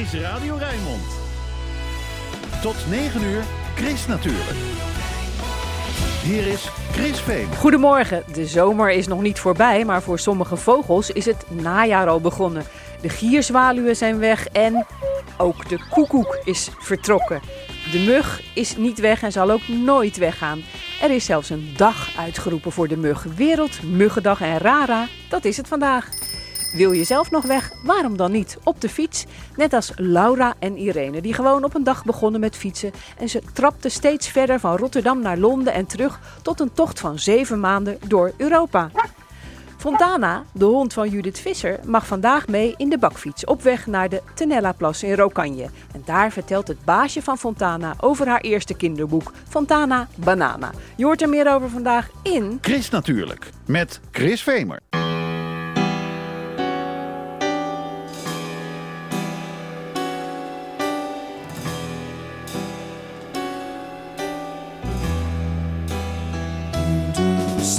is Radio Rijnmond. Tot 9 uur, Chris natuurlijk. Hier is Chris Veen. Goedemorgen. De zomer is nog niet voorbij, maar voor sommige vogels is het najaar al begonnen. De gierzwaluwen zijn weg en ook de koekoek is vertrokken. De mug is niet weg en zal ook nooit weggaan. Er is zelfs een dag uitgeroepen voor de mug. Wereldmuggendag en rara, dat is het vandaag. Wil je zelf nog weg? Waarom dan niet? Op de fiets. Net als Laura en Irene, die gewoon op een dag begonnen met fietsen. En ze trapten steeds verder van Rotterdam naar Londen en terug tot een tocht van zeven maanden door Europa. Fontana, de hond van Judith Visser, mag vandaag mee in de bakfiets op weg naar de Tenella-plas in Rokanje. En daar vertelt het baasje van Fontana over haar eerste kinderboek, Fontana Banana. Je hoort er meer over vandaag in... Chris natuurlijk, met Chris Vemer.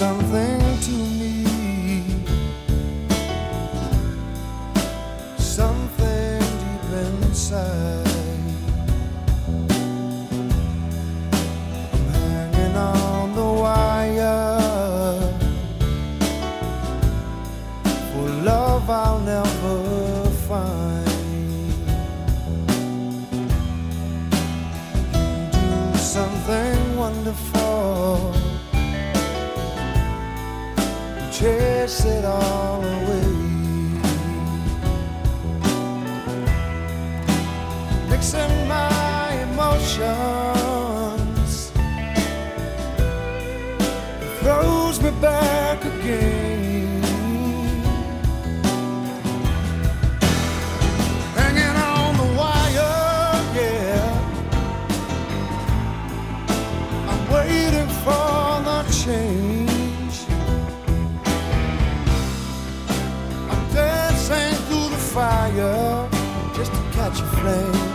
Something to me, something deep inside. I'm hanging on the wire for love I'll never find. You do something wonderful chase it all away. Mixing my emotions throws me back again. Flame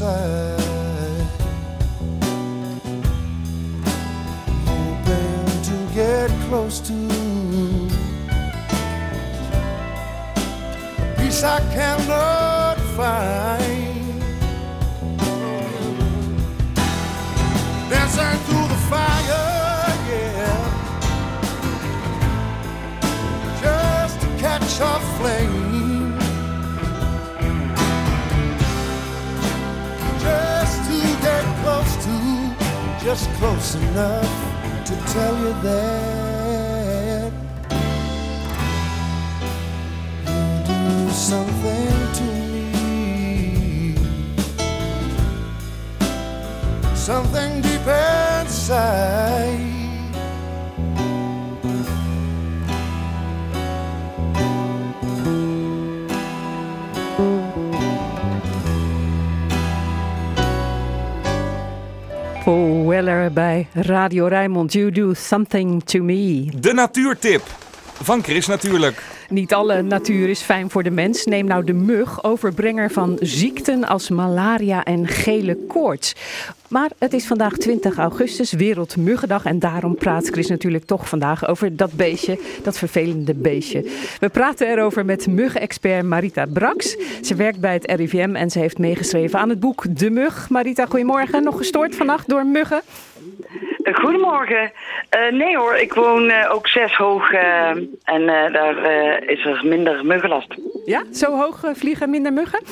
inside. Hoping to get close to a peace I cannot find. Just close enough to tell you that you do something to me, something deep inside. Bij Radio Rijnmond. You do something to me. De natuurtip. Van Chris natuurlijk. Niet alle natuur is fijn voor de mens. Neem nou de mug, overbrenger van ziekten als malaria en gele koorts. Maar het is vandaag 20 augustus, Wereldmuggendag. En daarom praat Chris natuurlijk toch vandaag over dat beestje, dat vervelende beestje. We praten erover met muggenexpert Marita Brax. Ze werkt bij het RIVM en ze heeft meegeschreven aan het boek De Mug. Marita, goedemorgen. Nog gestoord vannacht door muggen? Goedemorgen. Eh, nee hoor, ik woon eh, ook zes hoog eh, en daar is er minder muggenlast. Ja, zo hoog vliegen minder muggen?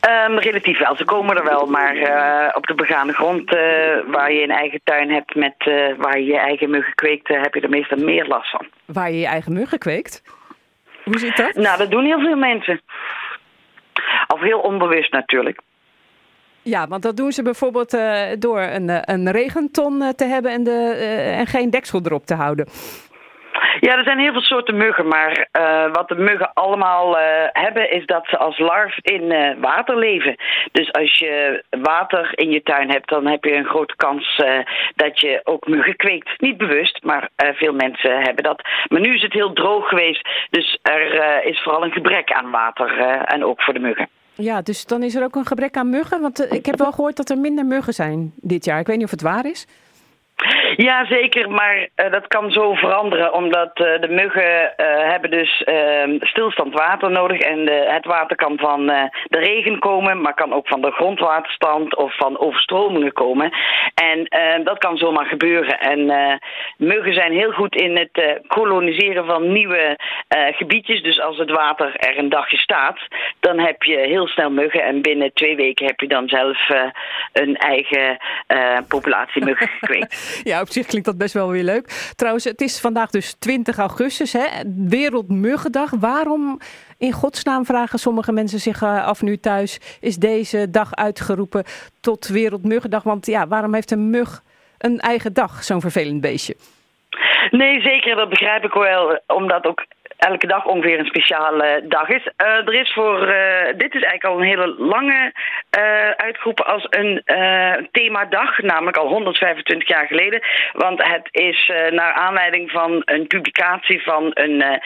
Ehm, relatief wel. Ze komen er wel, maar op de begane grond waar je een eigen tuin hebt met waar je je eigen muggen kweekt, heb je er meestal meer last van. Waar je je eigen muggen kweekt? Hoe zit dat? Nou, dat doen heel veel mensen. Of heel onbewust natuurlijk. Ja, want dat doen ze bijvoorbeeld eh, door een, eh, een regenton eh, te hebben en, de, en geen deksel erop te houden. Ja, er zijn heel veel soorten muggen, maar wat de muggen allemaal hebben is dat ze als larf in water leven. Dus als je water in je tuin hebt, dan heb je een grote kans dat je ook muggen kweekt. Niet bewust, maar veel mensen hebben dat. Maar nu is het heel droog geweest, dus er is vooral een gebrek aan water en ook voor de muggen. Ja, dus dan is er ook een gebrek aan muggen. Want eh, ik heb wel gehoord dat er minder muggen zijn dit jaar. Ik weet niet of het waar is. Ja, zeker, maar eh, dat kan zo veranderen, omdat eh, de muggen eh, hebben dus ehm, stilstand water nodig en het water kan van de regen komen, maar kan ook van de grondwaterstand of van overstromingen komen. En dat kan zomaar gebeuren. En muggen zijn heel goed in het koloniseren van nieuwe gebiedjes. Dus als het water er een dagje staat, dan heb je heel snel muggen en binnen twee weken heb je dan zelf een eigen populatie muggen gekweekt. Ja, op zich klinkt dat best wel weer leuk. Trouwens, het is vandaag dus 20 augustus, hè? Wereldmuggendag. Waarom in godsnaam vragen sommige mensen zich eh, af nu thuis, is deze dag uitgeroepen tot Wereldmuggendag? Want ja, waarom heeft een mug een eigen dag, zo'n vervelend beestje? Nee, zeker, dat begrijp ik wel, omdat ook elke dag ongeveer een speciale dag is. Eh, er is voor, eh, dit is eigenlijk al een hele lange eh, uitgeroepen als een themadag, namelijk al 125 jaar geleden. Want het is naar aanleiding van een publicatie van een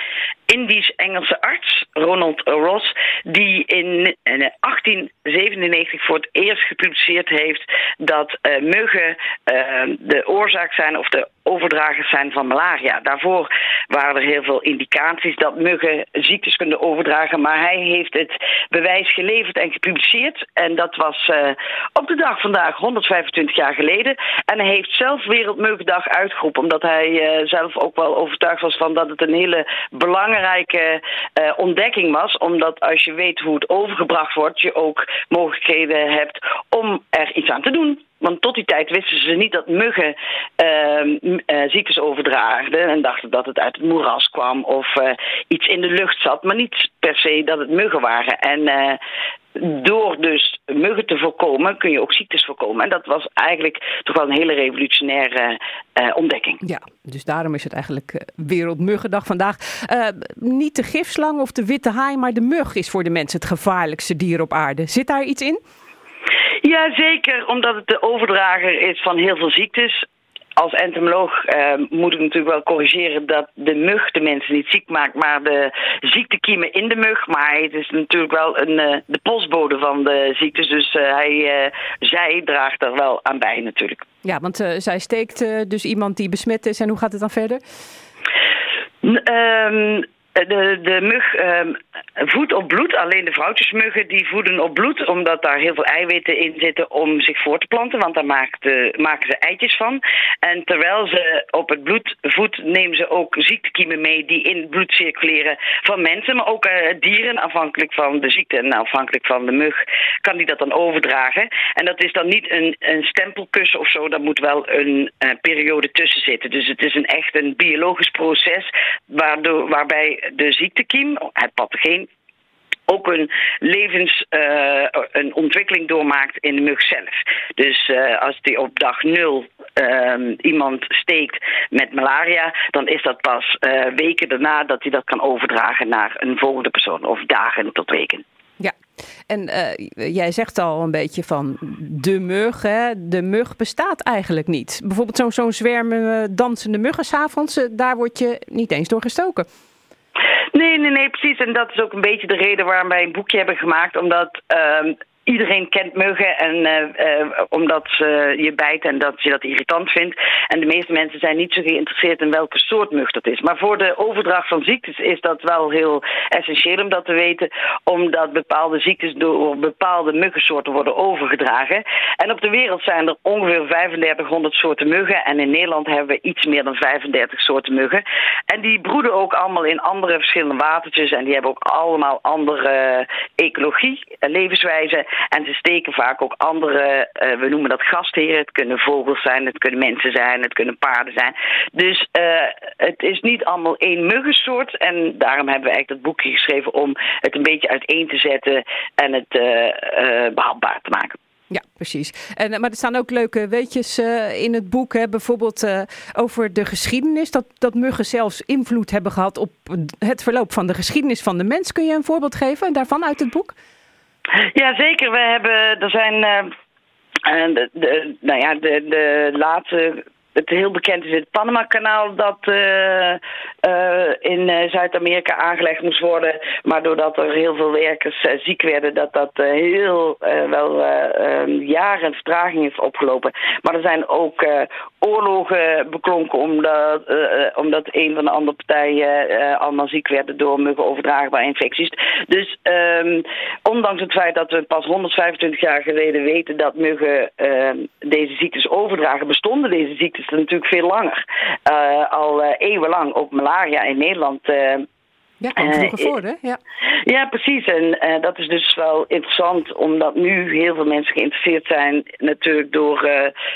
Indisch-Engelse arts, Ronald Ross, die in eh, 1897 voor het eerst gepubliceerd heeft dat eh, muggen eh, de oorzaak zijn of de overdragers zijn van malaria. Daarvoor waren er heel veel indicaties dat muggen ziektes kunnen overdragen, maar hij heeft het bewijs geleverd en gepubliceerd. En dat was eh, op de dag vandaag 125 jaar geleden. En hij heeft zelf Wereldmuggendag uitgeroepen, omdat hij eh, zelf ook wel overtuigd was van dat het een hele belangrijke eh, ontdekking was. Omdat als je weet hoe het overgebracht wordt, je ook mogelijkheden hebt om er iets aan te doen. Want tot die tijd wisten ze niet dat muggen ehm, eh, ziektes overdraagden. En dachten dat het uit het moeras kwam of eh, iets in de lucht zat. Maar niet per se dat het muggen waren. En door dus muggen te voorkomen kun je ook ziektes voorkomen. En dat was eigenlijk toch wel een hele revolutionaire eh, ontdekking. Ja, dus daarom is het eigenlijk eh, Wereldmuggendag vandaag. Eh, niet de gifslang of de witte haai, maar de mug is voor de mensen het gevaarlijkste dier op aarde. Zit daar iets in? Ja, zeker, omdat het de overdrager is van heel veel ziektes. Als entomoloog eh, moet ik natuurlijk wel corrigeren dat de mug de mensen niet ziek maakt, maar de ziektekiemen in de mug. Maar het is natuurlijk wel een, eh, de postbode van de ziektes, dus eh, hij, eh, zij draagt er wel aan bij natuurlijk. Ja, want zij steekt dus iemand die besmet is. En hoe gaat het dan verder? Ehm, de, de mug ehm, voedt op bloed. Alleen de vrouwtjesmuggen die voeden op bloed, omdat daar heel veel eiwitten in zitten om zich voor te planten. Want daar maken, de, maken ze eitjes van. En terwijl ze op het bloed voedt, nemen ze ook ziektekiemen mee die in het bloed circuleren van mensen. Maar ook eh, dieren, afhankelijk van de ziekte en afhankelijk van de mug, kan die dat dan overdragen. En dat is dan niet een, een stempelkussen of zo, daar moet wel een eh, periode tussen zitten. Dus het is een echt een biologisch proces waardoor, waarbij de ziektekiem, het pathogeen, ook een levens, eh, een ontwikkeling doormaakt in de mug zelf. Dus eh, als die op dag nul ehm, iemand steekt met malaria, dan is dat pas eh, weken daarna dat hij dat kan overdragen naar een volgende persoon, of dagen tot weken. Ja, en jij zegt al een beetje van de mug. Hè? De mug bestaat eigenlijk niet. Bijvoorbeeld zo'n zo'n zwerm dansende muggen s'avonds, daar word je niet eens door gestoken. Nee, nee, nee, precies. En dat is ook een beetje de reden waarom wij een boekje hebben gemaakt. Omdat ehm, iedereen kent muggen en, eh, eh, omdat ze je bijten en dat je dat irritant vindt. En de meeste mensen zijn niet zo geïnteresseerd in welke soort mug dat is. Maar voor de overdracht van ziektes is dat wel heel essentieel om dat te weten, omdat bepaalde ziektes door bepaalde muggensoorten worden overgedragen. En op de wereld zijn er ongeveer 3500 soorten muggen en in Nederland hebben we iets meer dan 35 soorten muggen. En die broeden ook allemaal in andere verschillende watertjes en die hebben ook allemaal andere ecologie, levenswijze. En ze steken vaak ook andere, uh, we noemen dat gastheren. Het kunnen vogels zijn, het kunnen mensen zijn, het kunnen paarden zijn. Dus uh, het is niet allemaal één muggensoort. En daarom hebben we eigenlijk dat boekje geschreven om het een beetje uiteen te zetten en het uh, behapbaar te maken. Ja, precies. En, maar er staan ook leuke weetjes in het boek. Hè? Bijvoorbeeld over de geschiedenis. Dat, dat muggen zelfs invloed hebben gehad op het verloop van de geschiedenis van de mens. Kun je een voorbeeld geven daarvan uit het boek? Ja, zeker. We hebben, er zijn, uh, de, de, nou ja, de, de laatste het heel bekend is het Panama-kanaal dat uh, uh, in uh, Zuid-Amerika aangelegd moest worden. Maar doordat er heel veel werkers ziek werden, dat dat heel wel ehm, jaren vertraging heeft opgelopen. Maar er zijn ook oorlogen beklonken omdat, omdat een van de andere partijen allemaal ziek werden door muggen overdraagbare infecties. Dus ehm, ondanks het feit dat we pas 125 jaar geleden weten dat muggen ehm, deze ziektes overdragen, bestonden deze ziektes is natuurlijk veel langer. Uh, al uh, eeuwenlang, ook malaria in Nederland. Uh, ja, kwam vroeger voor, hè? Ja, ja precies. En dat is dus wel interessant, omdat nu heel veel mensen geïnteresseerd zijn, natuurlijk door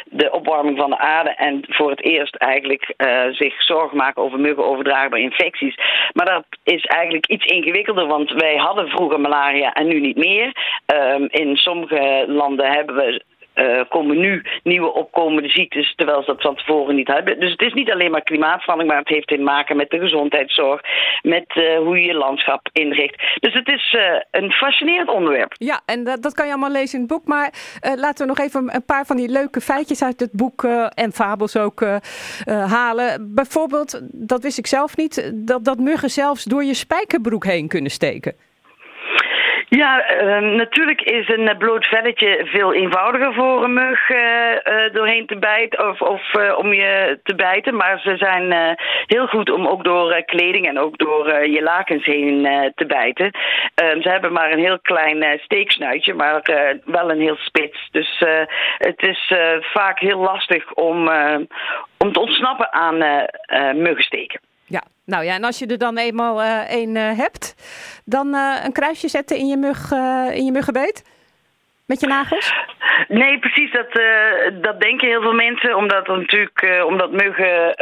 de opwarming van de aarde. En voor het eerst eigenlijk zich zorgen maken over muggenoverdraagbare infecties. Maar dat is eigenlijk iets ingewikkelder, want wij hadden vroeger malaria en nu niet meer. Ehm, in sommige landen hebben we uh, komen nu nieuwe opkomende ziektes, terwijl ze dat van tevoren niet hadden. Dus het is niet alleen maar klimaatverandering, maar het heeft te maken met de gezondheidszorg, met uh, hoe je je landschap inricht. Dus het is uh, een fascinerend onderwerp. Ja, en dat, dat, kan je allemaal lezen in het boek. Maar laten we nog even een paar van die leuke feitjes uit het boek en fabels ook halen. Bijvoorbeeld, dat wist ik zelf niet, dat, dat muggen zelfs door je spijkerbroek heen kunnen steken. Ja, uh, natuurlijk is een eh, bloot velletje veel eenvoudiger voor een mug uh, uh, doorheen te bijten of, of om je te bijten. Maar ze zijn heel goed om ook door kleding en ook door je lakens heen te bijten. Ehm, ze hebben maar een heel klein steeksnuitje, maar wel een heel spits. Dus het is vaak heel lastig om, om te ontsnappen aan muggensteken. Ja, nou ja, en als je er dan eenmaal uh, een uh, hebt, dan uh, een kruisje zetten in je, mug, in je muggenbeet? Met je nagels? Nee, precies. Dat, dat denken heel veel mensen. Omdat, natuurlijk, omdat muggen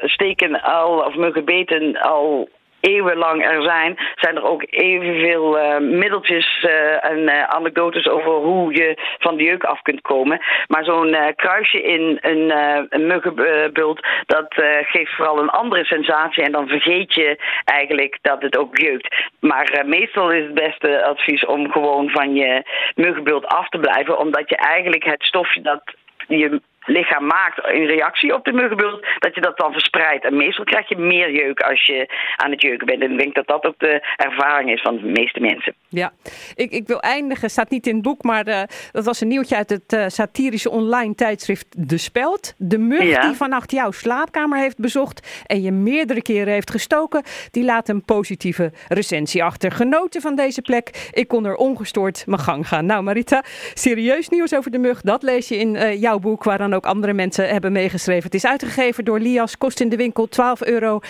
steken al, of muggenbeten al eeuwenlang er zijn, zijn er ook evenveel uh, middeltjes uh, en uh, anekdotes over hoe je van de jeuk af kunt komen. Maar zo'n kruisje in een, een muggenbult, dat geeft vooral een andere sensatie en dan vergeet je eigenlijk dat het ook jeukt. Maar meestal is het beste advies om gewoon van je muggenbult af te blijven, omdat je eigenlijk het stofje dat je lichaam maakt in reactie op de muggenbult, dat je dat dan verspreidt. En meestal krijg je meer jeuk als je aan het jeuken bent. En ik denk dat dat ook de ervaring is van de meeste mensen. Ja, ik, ik wil eindigen, staat niet in het boek, maar uh, dat was een nieuwtje uit het uh, satirische online tijdschrift De Speld. De mug ja. die vannacht jouw slaapkamer heeft bezocht en je meerdere keren heeft gestoken, die laat een positieve recensie achter. Genoten van deze plek, ik kon er ongestoord mijn gang gaan. Nou Marita, serieus nieuws over de mug, dat lees je in uh, jouw boek, waar dan ook andere mensen hebben meegeschreven. Het is uitgegeven door Lias, kost in de winkel 12,50 euro.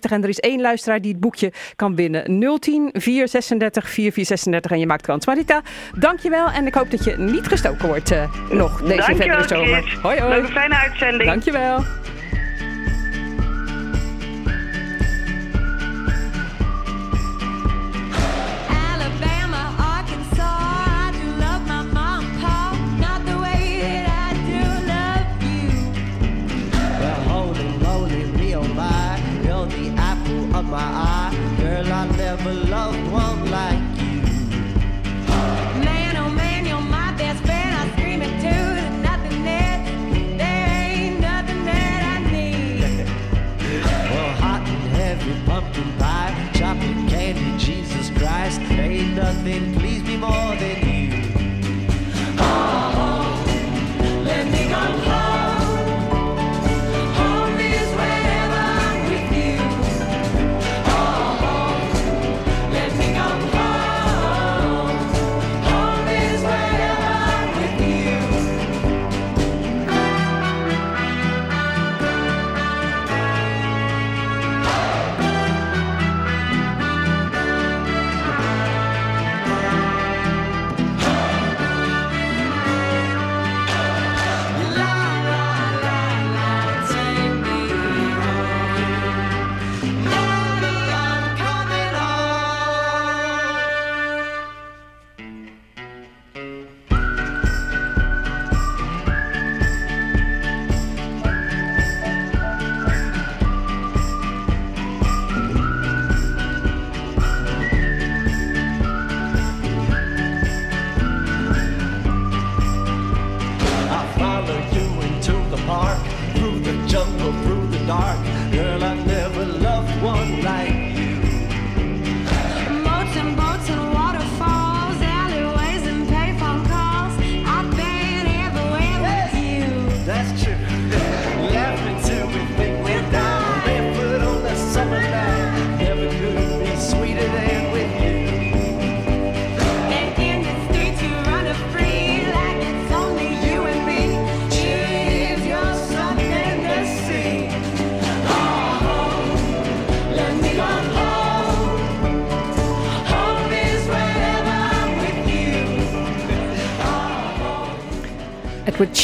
En er is één luisteraar die het boekje kan winnen. 010 436 4436 en je maakt kans. Marita, dankjewel en ik hoop dat je niet gestoken wordt uh, nog deze verdere zomer. Hoi hoi. Een fijne uitzending. Dankjewel. My eye. Girl, I never loved one like you. Man, oh man, you're my best friend. I scream it too. There's nothing that, there ain't nothing that I need. well, hot and heavy pumpkin pie, chocolate candy, Jesus Christ. Ain't nothing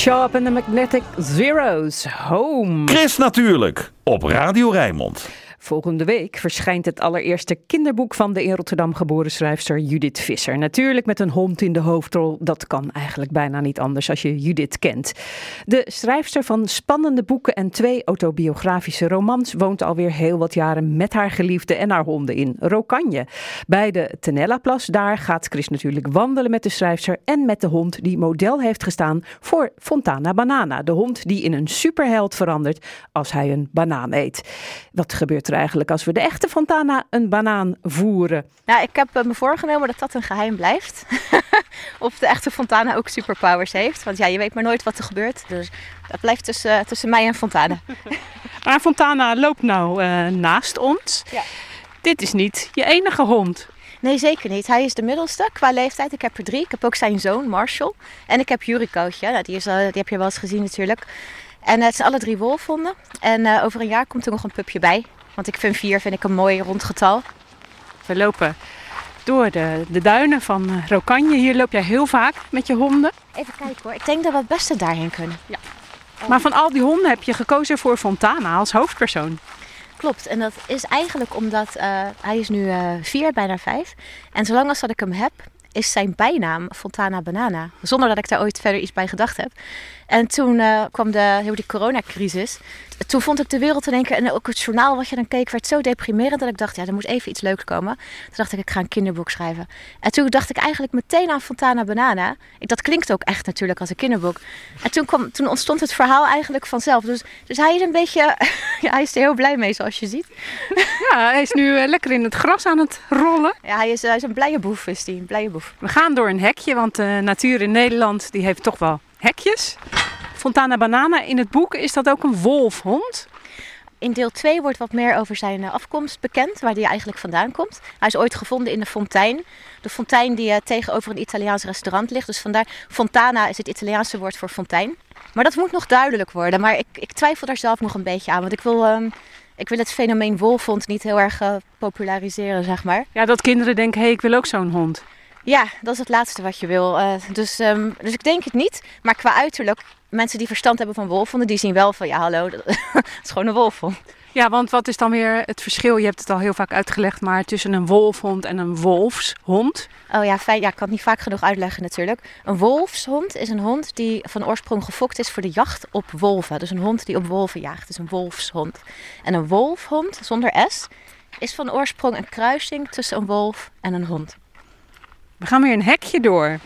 Sharp en de Magnetic Zeros. Home. Chris natuurlijk, op Radio Rijnmond. Volgende week verschijnt het allereerste kinderboek van de in Rotterdam geboren schrijfster Judith Visser. Natuurlijk met een hond in de hoofdrol. Dat kan eigenlijk bijna niet anders als je Judith kent. De schrijfster van spannende boeken en twee autobiografische romans woont alweer heel wat jaren met haar geliefde en haar honden in Rokanje. Bij de Tenellaplas daar gaat Chris natuurlijk wandelen met de schrijfster en met de hond die model heeft gestaan voor Fontana Banana. De hond die in een superheld verandert als hij een banaan eet. Wat gebeurt er eigenlijk als we de echte Fontana een banaan voeren? Nou, ik heb eh, me voorgenomen dat dat een geheim blijft. of de echte Fontana ook superpowers heeft. Want ja, je weet maar nooit wat er gebeurt. Dus dat blijft tussen, tussen mij en Fontana. Maar Fontana loopt nou eh, naast ons. Ja. Dit is niet je enige hond. Nee, zeker niet. Hij is de middelste qua leeftijd. Ik heb er drie. Ik heb ook zijn zoon, Marshall. En ik heb Jurikootje. Nou, die, is, eh, die heb je wel eens gezien natuurlijk. En eh, het zijn alle drie wolfhonden. En eh, over een jaar komt er nog een pupje bij. Want ik vind vier vind ik een mooi rond getal. We lopen door de, de duinen van eh, Rokanje. Hier loop jij heel vaak met je honden. Even kijken hoor. Ik denk dat we het beste daarheen kunnen. Maar van al die honden heb je gekozen voor Fontana als hoofdpersoon. Klopt. En dat is eigenlijk omdat eh, hij is nu eh, vier, bijna vijf. En zolang als dat ik hem heb, is zijn bijnaam Fontana Banana. Zonder dat ik daar ooit verder iets bij gedacht heb. En toen eh, kwam de, heel die coronacrisis. Toen vond ik de wereld in één keer, en ook het journaal wat je dan keek, werd zo deprimerend dat ik dacht, ja, er moet even iets leuks komen. Toen dacht ik, ik ga een kinderboek schrijven. En toen dacht ik eigenlijk meteen aan Fontana Banana. Ik, dat klinkt ook echt natuurlijk als een kinderboek. En toen, kwam, toen ontstond het verhaal eigenlijk vanzelf. Dus, dus hij is een beetje, ja, hij is er heel blij mee zoals je ziet. Ja, hij is nu eh, lekker in het gras aan het rollen. Ja, hij is, hij is een blije boef, is hij, een blije boef. We gaan door een hekje, want de natuur in Nederland die heeft toch wel hekjes. Fontana Banana, in het boek is dat ook een wolfhond. In deel 2 wordt wat meer over zijn eh, afkomst bekend, waar hij eigenlijk vandaan komt. Hij is ooit gevonden in de fontein. De fontein die eh, tegenover een Italiaans restaurant ligt. Dus vandaar, Fontana is het Italiaanse woord voor fontein. Maar dat moet nog duidelijk worden. Maar ik, ik twijfel daar zelf nog een beetje aan. Want ik wil, ehm, ik wil het fenomeen wolfhond niet heel erg eh, populariseren, zeg maar. Ja, dat kinderen denken, hé, hey, ik wil ook zo'n hond. Ja, dat is het laatste wat je wil. Eh, dus, ehm, dus ik denk het niet. Maar qua uiterlijk, mensen die verstand hebben van wolfhonden, die zien wel van, ja hallo, dat is gewoon een wolfhond. Ja, want wat is dan weer het verschil? Je hebt het al heel vaak uitgelegd, maar tussen een wolfhond en een wolfshond. Oh ja, fijn. Ja, ik kan het niet vaak genoeg uitleggen natuurlijk. Een wolfshond is een hond die van oorsprong gefokt is voor de jacht op wolven. Dus een hond die op wolven jaagt, is een wolfshond. En een wolfhond, zonder S, is van oorsprong een kruising tussen een wolf en een hond. We gaan weer een hekje door.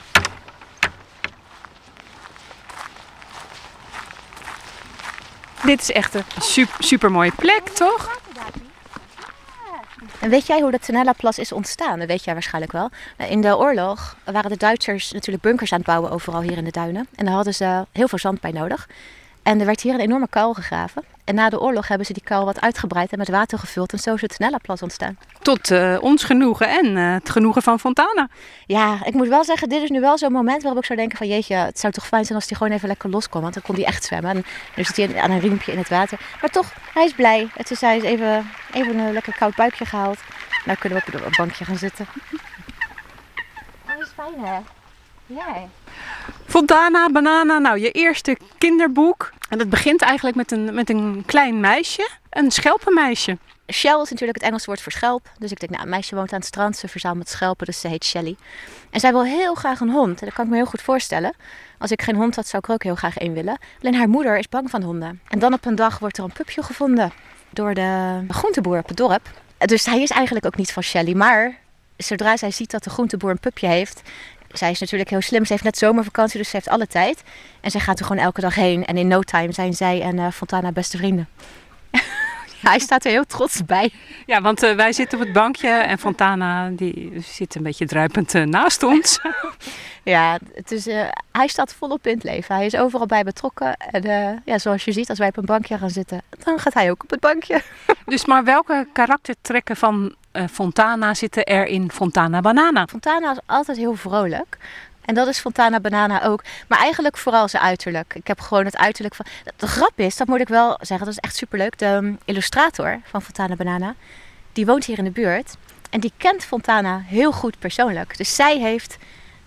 Dit is echt een super, super mooie plek, toch? En weet jij hoe de Tenella-plas is ontstaan? Dat weet jij waarschijnlijk wel. Nou, In de oorlog waren de Duitsers natuurlijk bunkers aan het bouwen overal hier in de duinen. En daar hadden ze heel veel zand bij nodig. En er werd hier een enorme kuil gegraven. En na de oorlog hebben ze die kuil wat uitgebreid en met water gevuld. En zo is de Tenella-plas ontstaan. Tot eh, ons genoegen en eh, het genoegen van Fontana. Ja, ik moet wel zeggen, dit is nu wel zo'n moment waarop ik zou denken van... Jeetje, het zou toch fijn zijn als hij gewoon even lekker los kon. Want dan kon hij echt zwemmen. En nu zit hij aan een riempje in het water. Maar toch, hij is blij. Het is, hij is even, even een lekker koud buikje gehaald. Nou kunnen we op een bankje gaan zitten. Dat is fijn, hè? Ja. Fontana, Banana, nou je eerste kinderboek. En het begint eigenlijk met een, met een klein meisje, een schelpenmeisje. Shell is natuurlijk het Engelse woord voor schelp. Dus ik denk, nou, een meisje woont aan het strand, ze verzamelt schelpen, dus ze heet Shelly. En zij wil heel graag een hond. En dat kan ik me heel goed voorstellen. Als ik geen hond had, zou ik er ook heel graag één willen. Alleen haar moeder is bang van honden. En dan op een dag wordt er een pupje gevonden door de groenteboer op het dorp. Dus hij is eigenlijk ook niet van Shelly. Maar zodra zij ziet dat de groenteboer een pupje heeft... Zij is natuurlijk heel slim. Ze heeft net zomervakantie, dus ze heeft alle tijd. En zij gaat er gewoon elke dag heen. En in no time zijn zij en eh, Fontana beste vrienden. hij staat er heel trots bij. Ja, want eh, wij zitten op het bankje en Fontana die zit een beetje druipend eh, naast ons. Ja, het is, eh, hij staat volop in het leven. Hij is overal bij betrokken. En ja, zoals je ziet, als wij op een bankje gaan zitten, dan gaat hij ook op het bankje. dus maar welke karaktertrekken van Fontana zitten er in Fontana Banana? Fontana is altijd heel vrolijk. En dat is Fontana Banana ook. Maar eigenlijk vooral zijn uiterlijk. Ik heb gewoon het uiterlijk van... De grap is, dat moet ik wel zeggen, dat is echt superleuk. De um, illustrator van Fontana Banana, die woont hier in de buurt. En die kent Fontana heel goed persoonlijk. Dus zij heeft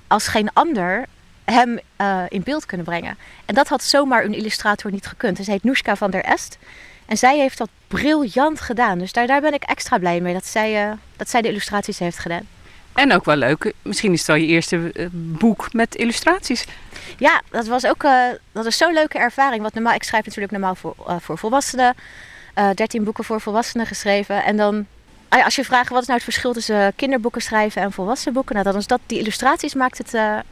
als geen ander hem eh, in beeld kunnen brengen. En dat had zomaar een illustrator niet gekund. Dus Ze heet Noeska van der Est. En zij heeft dat briljant gedaan. Dus daar, ben ik extra blij mee dat zij, eh, dat zij de illustraties heeft gedaan. En ook wel leuk. Misschien is het wel je eerste eh, boek met illustraties. Ja, dat was ook eh, dat is zo'n leuke ervaring. Want normaal, ik schrijf natuurlijk normaal voor, eh, voor volwassenen. Eh 13 boeken voor volwassenen geschreven. En dan, ah als je vraagt wat is nou het verschil tussen kinderboeken schrijven en volwassen boeken. Nou, dan is dat die illustraties maakt het,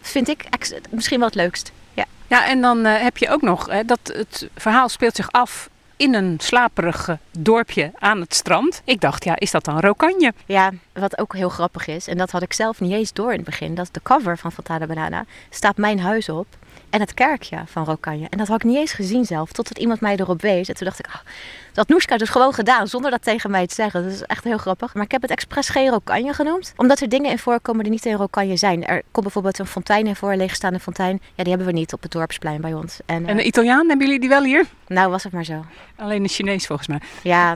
vind ik, misschien wel het leukst. Ja. Ja, en dan heb je ook nog hè, dat het verhaal speelt zich af in een slaperig eh, dorpje aan het strand. Ik dacht, ja, is dat dan Rokanje? Ja, wat ook heel grappig is, en dat had ik zelf niet eens door in het begin, dat de cover van Fontana Banana staat mijn huis op en het kerkje van Rokanje. En dat had ik niet eens gezien zelf, totdat iemand mij erop wees. En toen dacht ik, ah, dat Noeska dus gewoon gedaan, zonder dat tegen mij te zeggen. Dat is echt heel grappig. Maar ik heb het expres geen Rokanje genoemd, omdat er dingen in voorkomen die niet in Rokanje zijn. Er komt bijvoorbeeld een fontein in voor, een leegstaande fontein. Ja, die hebben we niet op het dorpsplein bij ons. En, eh, En de Italiaan, hebben jullie die wel hier? nou was het maar zo. Alleen de Chinees volgens mij. Ja,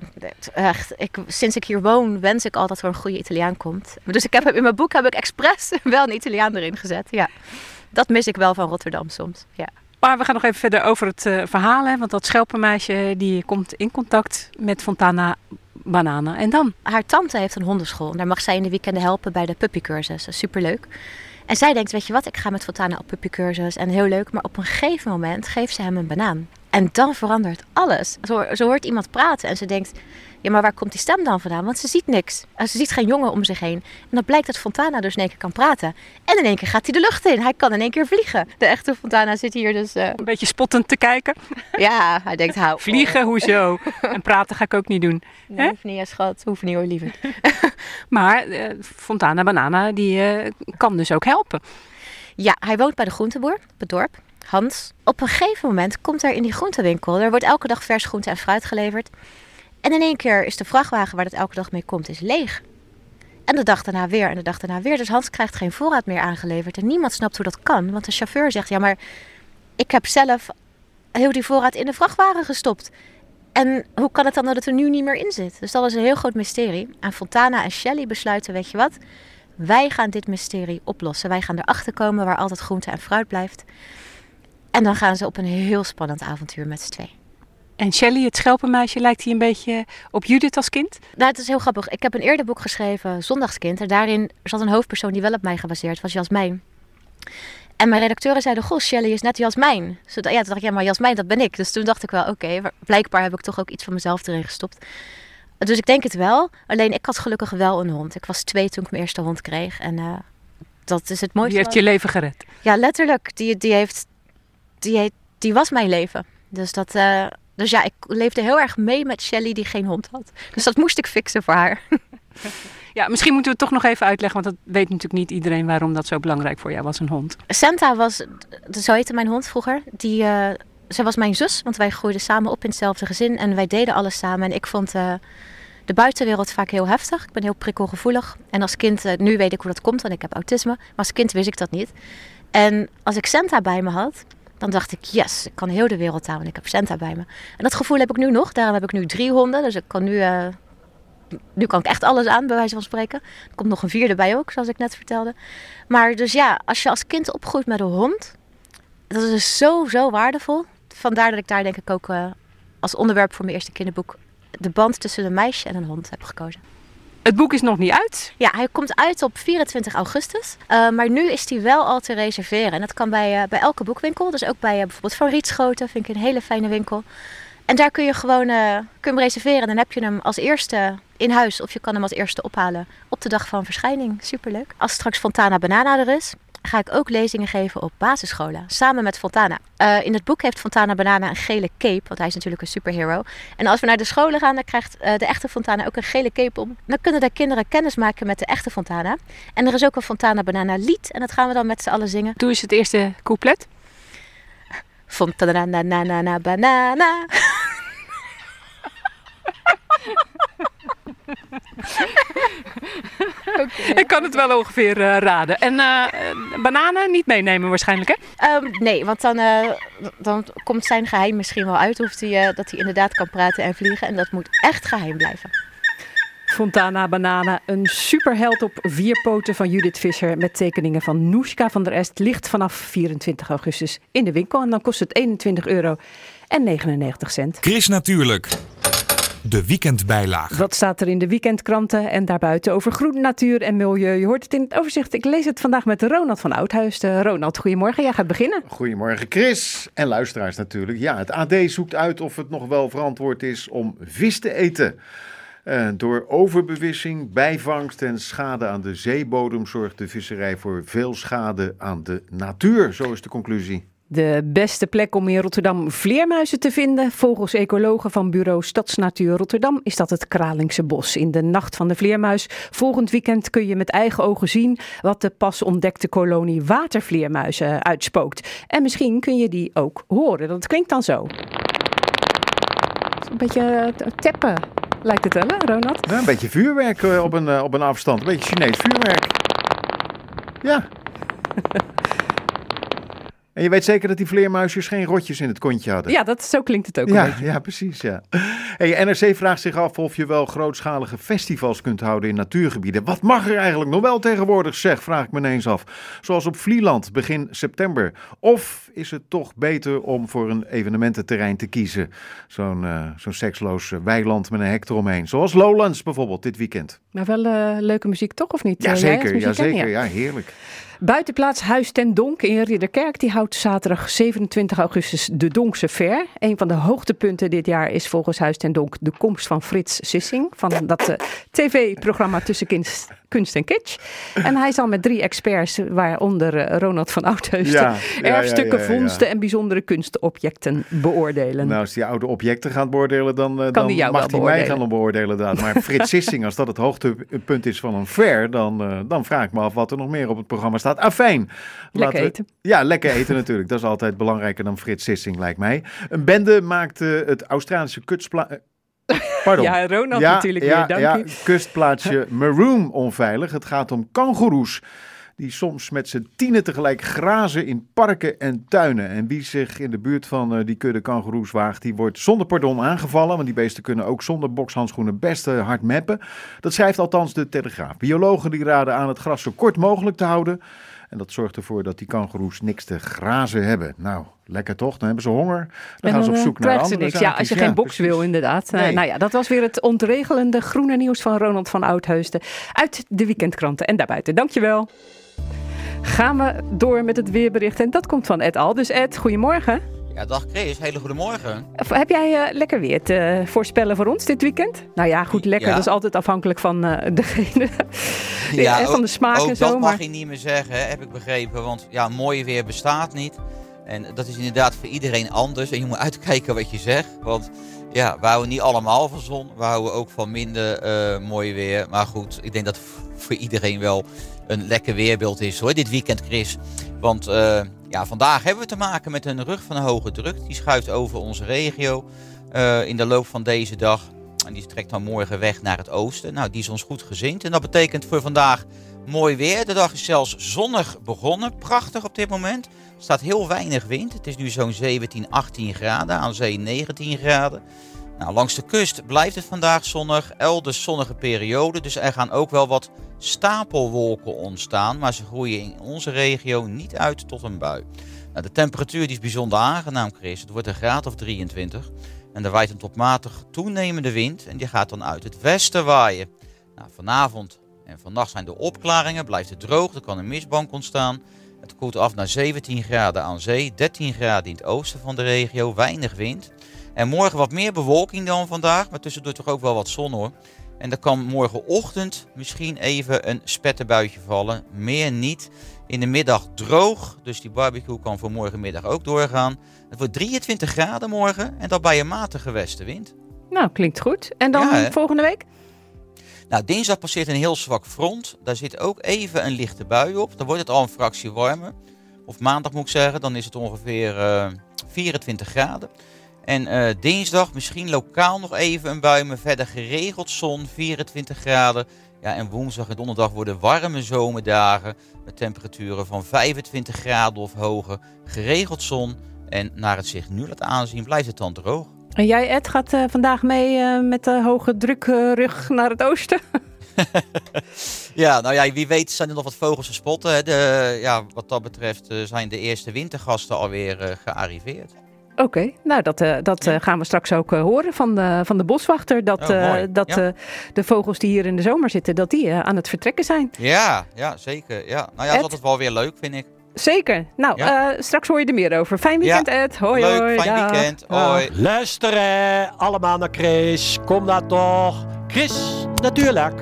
echt. Ik, sinds ik hier woon, wens ik al dat er een goede Italiaan komt. Dus ik heb in mijn boek heb ik expres wel een Italiaan erin gezet. Ja. Dat mis ik wel van Rotterdam soms. Ja. Maar we gaan nog even verder over het eh, verhaal. Hè, want dat schelpenmeisje die komt in contact met Fontana Banana. En dan? Haar tante heeft een hondenschool. En daar mag zij in de weekenden helpen bij de puppycursus. Dat is superleuk. En zij denkt, weet je wat, ik ga met Fontana op puppycursus. En heel leuk. Maar op een gegeven moment geeft ze hem een banaan. En dan verandert alles. Zo, zo hoort iemand praten en ze denkt... Ja, maar waar komt die stem dan vandaan? Want ze ziet niks. En Ze ziet geen jongen om zich heen. En dan blijkt dat Fontana dus in één keer kan praten. En in één keer gaat hij de lucht in. Hij kan in één keer vliegen. De echte Fontana zit hier dus... eh, Een beetje spottend te kijken. ja, hij denkt, hou. Vliegen, hoezo? En praten ga ik ook niet doen. Nee, hoeft niet, ja, schat. Hoeft niet hoor, liever. Maar eh, Fontana Banana die eh, kan dus ook helpen. Ja, hij woont bij de groenteboer op het dorp. Hans. Op een gegeven moment komt er in die groentewinkel. Er wordt elke dag vers groente en fruit geleverd. En in één keer is de vrachtwagen waar dat elke dag mee komt, is leeg. En de dag daarna weer en de dag daarna weer. Dus Hans krijgt geen voorraad meer aangeleverd. En niemand snapt hoe dat kan. Want de chauffeur zegt, ja maar ik heb zelf heel die voorraad in de vrachtwagen gestopt. En hoe kan het dan dat het er nu niet meer in zit? Dus dat is een heel groot mysterie. En Fontana en Shelley besluiten, weet je wat? Wij gaan dit mysterie oplossen. Wij gaan erachter komen waar altijd groente en fruit blijft. En dan gaan ze op een heel spannend avontuur met z'n twee. En Shelley, het schelpenmeisje, lijkt hij een beetje op Judith als kind? Nou, het is heel grappig. Ik heb een eerder boek geschreven, Zondagskind. En daarin zat een hoofdpersoon die wel op mij gebaseerd was, Jasmijn. En mijn redacteuren zeiden, goh, Shelley is net Jasmijn. Dus ja, toen dacht ik, ja, maar Jasmijn, dat ben ik. Dus toen dacht ik wel, oké, blijkbaar heb ik toch ook iets van mezelf erin gestopt. Dus ik denk het wel. Alleen ik had gelukkig wel een hond. Ik was twee toen ik mijn eerste hond kreeg. En eh, dat is het mooiste. Die heeft je leven gered. Ja, letterlijk. Die, die, heeft, die, heeft, die was mijn leven. Dus, dat, eh, dus ja, ik leefde heel erg mee met Shelley die geen hond had. Dus dat moest ik fixen voor haar. Ja, misschien moeten we het toch nog even uitleggen, want dat weet natuurlijk niet iedereen waarom dat zo belangrijk voor jou was, een hond. Santa was, zo heette mijn hond vroeger. Die, eh, ze was mijn zus, want wij groeiden samen op in hetzelfde gezin. En wij deden alles samen. En ik vond eh, de buitenwereld vaak heel heftig. Ik ben heel prikkelgevoelig. En als kind, eh, nu weet ik hoe dat komt, want ik heb autisme. Maar als kind wist ik dat niet. En als ik Santa bij me had, dan dacht ik, yes, ik kan heel de wereld aan, want ik heb Santa bij me. En dat gevoel heb ik nu nog. Daarom heb ik nu drie honden. Dus ik kan nu, eh, nu kan ik echt alles aan, bij wijze van spreken. Er komt nog een vierde bij ook, zoals ik net vertelde. Maar dus ja, als je als kind opgroeit met een hond, dat is dus zo, zo waardevol. Vandaar dat ik daar denk ik ook eh, als onderwerp voor mijn eerste kinderboek de band tussen een meisje en een hond heb gekozen. Het boek is nog niet uit. Ja, hij komt uit op 24 augustus. Uh, maar nu is hij wel al te reserveren. En dat kan bij, uh, bij elke boekwinkel. Dus ook bij uh, bijvoorbeeld Van Rietschoten vind ik een hele fijne winkel. En daar kun je gewoon kun reserveren. En dan heb je hem als eerste in huis. Of je kan hem als eerste ophalen op de dag van verschijning. Superleuk. Als straks Fontana Banana er is, ga ik ook lezingen geven op basisscholen. Samen met Fontana. Uh, in het boek heeft Fontana Banana een gele cape. Want hij is natuurlijk een superhero. En als we naar de scholen gaan, dan krijgt uh, de echte Fontana ook een gele cape om. Dan kunnen de kinderen kennis maken met de echte Fontana. En er is ook een Fontana Banana lied. En dat gaan we dan met z'n allen zingen. Doe eens het eerste couplet. Fontana na na na na banana. okay. Ik kan het wel ongeveer uh, raden. En uh, bananen niet meenemen waarschijnlijk, hè? Um, nee, want dan, uh, dan komt zijn geheim misschien wel uit. Of hij, dat hij inderdaad kan praten en vliegen. En dat moet echt geheim blijven. Fontana Banana, een superheld op vier poten van Judith Visser met tekeningen van Noeska van der Est, ligt vanaf 24 augustus in de winkel en dan kost het 21 euro en 99 cent. Chris Natuurlijk. De weekendbijlage. Wat staat er in de weekendkranten en daarbuiten over groen, natuur en milieu? Je hoort het in het overzicht. Ik lees het vandaag met Ronald van Oudhuis. Eh, Ronald, goedemorgen. Jij gaat beginnen. Goedemorgen Chris en luisteraars natuurlijk. Ja, het AD zoekt uit of het nog wel verantwoord is om vis te eten. Eh, door overbevissing, bijvangst en schade aan de zeebodem zorgt de visserij voor veel schade aan de natuur. Zo is de conclusie. De beste plek om in Rotterdam vleermuizen te vinden, volgens ecologen van bureau Stadsnatuur Rotterdam, is dat het Kralingse Bos. In de Nacht van de Vleermuis volgend weekend kun je met eigen ogen zien wat de pas ontdekte kolonie watervleermuizen uitspookt. En misschien kun je die ook horen. Dat klinkt dan zo. Een beetje eh, teppen lijkt het wel, hè, Ronald? Ja, een beetje vuurwerk eh, op, een, eh, op een afstand. Een beetje Chinees vuurwerk. Ja. En je weet zeker dat die vleermuisjes geen rotjes in het kontje hadden? Ja, dat, zo klinkt het ook. Ja, ja, precies. Ja. Hey, NRC vraagt zich af of je wel grootschalige festivals kunt houden in natuurgebieden. Wat mag er eigenlijk nog wel tegenwoordig, zeg, vraag ik me ineens af. Zoals op Vlieland begin september. Of is het toch beter om voor een evenemententerrein te kiezen? Zo'n eh, zo'n seksloos eh, weiland met een hek eromheen. Zoals Lowlands bijvoorbeeld dit weekend. Maar wel eh, leuke muziek toch, of niet? Ja, zeker. Ja, zeker. Ja, heerlijk. Buitenplaats Huis ten Donk in Ridderkerk die houdt zaterdag 27 augustus de Donkse Fair. Een van de hoogtepunten dit jaar is volgens Huis ten Donk de komst van Frits Sissing. Van dat eh, tv-programma Tussen Kunst, Kunst en Kitsch. En hij zal met drie experts, waaronder eh, Ronald van Oudheusden, Ja, ja, ja, erfstukken, ja, vondsten en bijzondere kunstobjecten beoordelen. Nou, als die oude objecten gaat beoordelen, dan, eh, dan die mag hij mij gaan beoordelen. inderdaad. Maar Frits Sissing, als dat het hoogtepunt is van een fair, dan, dan vraag ik me af wat er nog meer op het programma staat. Afijn. Lekker we- eten. Ja, lekker eten natuurlijk. Dat is altijd belangrijker dan Frits Sissing, lijkt mij. Een bende maakt eh, het Australische kutspla... eh, Pardon. Ja, Ronald natuurlijk weer, dank ja, u. kustplaatsje Maroon onveilig. Het gaat om kangoeroes die soms met z'n tienen tegelijk grazen in parken en tuinen. En wie zich in de buurt van eh, die kudde kangoeroes waagt, die wordt zonder pardon aangevallen. Want die beesten kunnen ook zonder bokshandschoenen best eh, hard meppen. Dat schrijft althans de Telegraaf. Biologen die raden aan het gras zo kort mogelijk te houden. En dat zorgt ervoor dat die kangoeroes niks te grazen hebben. Nou, lekker toch? Dan hebben ze honger. Dan En gaan ze op eh, zoek naar andere niks. Ja, als je geen box precies. wil, inderdaad. Nee. nou ja, dat was weer het ontregelende groene nieuws van Ronald van Oudheusden uit de weekendkranten en daarbuiten. Dankjewel. Gaan we door met het weerbericht en dat komt van Ed Al. Dus Ed, goedemorgen. Ja, dag Chris, hele goede morgen. Heb jij eh, lekker weer te voorspellen voor ons dit weekend? Nou ja, goed, lekker. Ja. Dat is altijd afhankelijk van eh, degene. Ja, eh, van de smaak ook en zo. dat mag je niet meer zeggen, hè, heb ik begrepen. Want ja, mooi weer bestaat niet. En dat is inderdaad voor iedereen anders. En je moet uitkijken wat je zegt. Want ja, we houden niet allemaal van zon. We houden ook van minder eh, mooi weer. Maar goed, ik denk dat voor iedereen wel een lekker weerbeeld is hoor, dit weekend Chris. Want eh, ja, vandaag hebben we te maken met een rug van hoge druk. Die schuift over onze regio eh, in de loop van deze dag. En die trekt dan morgen weg naar het oosten. Nou, die is ons goed gezind. En dat betekent voor vandaag mooi weer. De dag is zelfs zonnig begonnen. Prachtig op dit moment. Er staat heel weinig wind. Het is nu zo'n 17, 18 graden. Aan zee 19 graden. Nou, langs de kust blijft het vandaag zonnig. Elders zonnige periode. Dus er gaan ook wel wat stapelwolken ontstaan. Maar ze groeien in onze regio niet uit tot een bui. Nou, de temperatuur die is bijzonder aangenaam, Chris. Het wordt een graad of 23. En er waait een tot matig toenemende wind. En die gaat dan uit het westen waaien. Nou, vanavond en vannacht zijn er opklaringen. Blijft het droog. Er kan een mistbank ontstaan. Het koelt af naar 17 graden aan zee. 13 graden in het oosten van de regio. Weinig wind. En morgen wat meer bewolking dan vandaag. Maar tussendoor toch ook wel wat zon hoor. En er kan morgenochtend misschien even een spettenbuitje vallen. Meer niet. In de middag droog. Dus die barbecue kan voor morgenmiddag ook doorgaan. Het wordt 23 graden morgen. En dat bij een matige westenwind. nou, klinkt goed. En dan Ja, volgende week? Nou, dinsdag passeert een heel zwak front. Daar zit ook even een lichte bui op. Dan wordt het al een fractie warmer. Of maandag moet ik zeggen. Dan is het ongeveer eh, 24 graden. En eh, dinsdag misschien lokaal nog even een bui. Maar verder geregeld zon, 24 graden. Ja, en woensdag en donderdag worden warme zomerdagen. Met temperaturen van 25 graden of hoger. Geregeld zon. En naar het zich nu laat aanzien blijft het dan droog. En jij, Ed, gaat eh, vandaag mee eh, met de hoge drukrug naar het oosten? Ja, nou ja, wie weet zijn er nog wat vogels te spotten. hè. De, ja, wat dat betreft zijn de eerste wintergasten alweer gearriveerd. Oké, nou dat, eh, dat eh, gaan we straks ook eh, horen van de, van de boswachter. Dat, Oh, eh, dat Ja. eh, de vogels die hier in de zomer zitten, dat die eh, aan het vertrekken zijn. Ja, ja, zeker. Ja. Nou ja, dat is altijd wel weer leuk, vind ik. Zeker. Nou, Ja. eh, straks hoor je er meer over. Fijn weekend, Ja. Ed. Hoi, leuk, hoi. fijn dag. weekend. Hoi. Luisteren allemaal naar Chris. Kom daar toch. Chris, natuurlijk.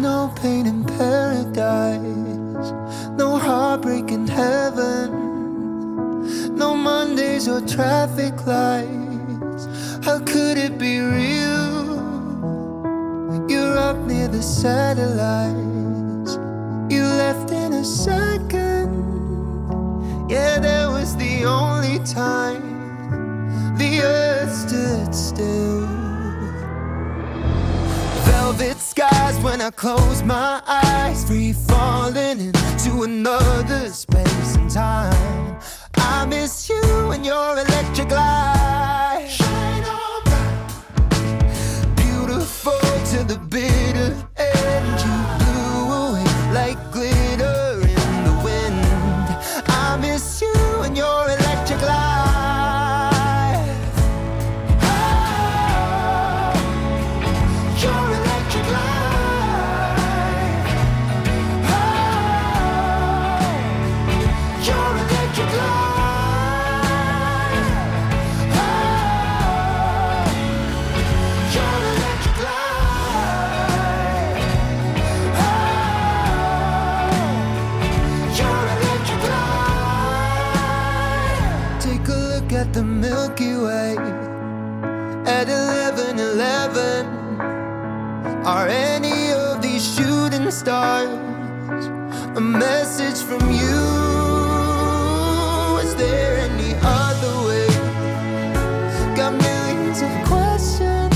No pain in paradise, no heartbreak in heaven, no Mondays or traffic lights. How could it be real? You're up near the satellites, you left in a second. Yeah, that was the only time the earth stood still. Velvet skies when I close my eyes, free falling into another space and time. I miss you and your electric light. Shine on bright, beautiful to the bitter end. Are any of these shooting stars a message from you? Is there any other way? Got millions of questions,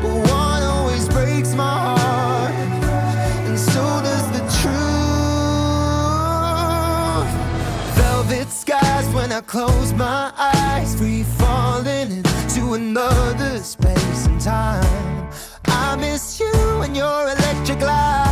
but one always breaks my heart, and so does the truth. Velvet skies when I close my eyes, free falling into another space and time. I miss you and your electric light.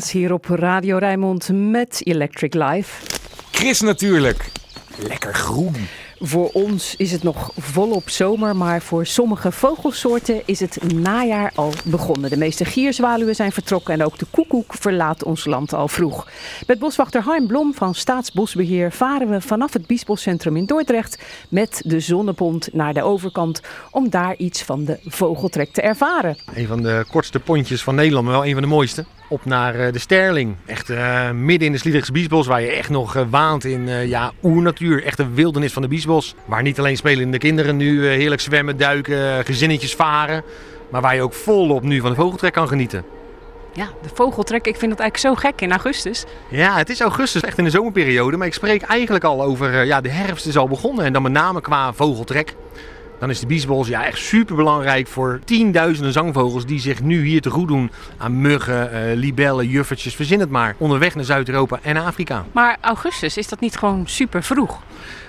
Hier op Radio Rijnmond met Electric Life. Chris natuurlijk. Lekker groen. Voor ons is het nog volop zomer, maar voor sommige vogelsoorten is het najaar al begonnen. De meeste gierzwaluwen zijn vertrokken en ook de koekoek verlaat ons land al vroeg. Met boswachter Harm Blom van Staatsbosbeheer varen we vanaf het Biesboscentrum in Dordrecht met de zonnepont naar de overkant om daar iets van de vogeltrek te ervaren. Een van de kortste pontjes van Nederland, maar wel een van de mooiste. Op naar eh, de Sterling. Echt eh, midden in de Sliedrechtse Biesbos, waar je echt nog eh, waant in ja, oernatuur. Echt de wildernis van de Biesbos. Waar niet alleen spelende kinderen nu heerlijk zwemmen, duiken, gezinnetjes varen. Maar waar je ook volop nu van de vogeltrek kan genieten. Ja, de vogeltrek, ik vind dat eigenlijk zo gek in augustus. Ja, het is augustus, echt in de zomerperiode. Maar ik spreek eigenlijk al over, ja, de herfst is al begonnen. En dan met name qua vogeltrek. Dan is de biesbos ja, echt super belangrijk voor tienduizenden zangvogels die zich nu hier te goed doen aan muggen, eh, libellen, juffertjes, verzin het maar. Onderweg naar Zuid-Europa en Afrika. Maar augustus, is dat niet gewoon super vroeg?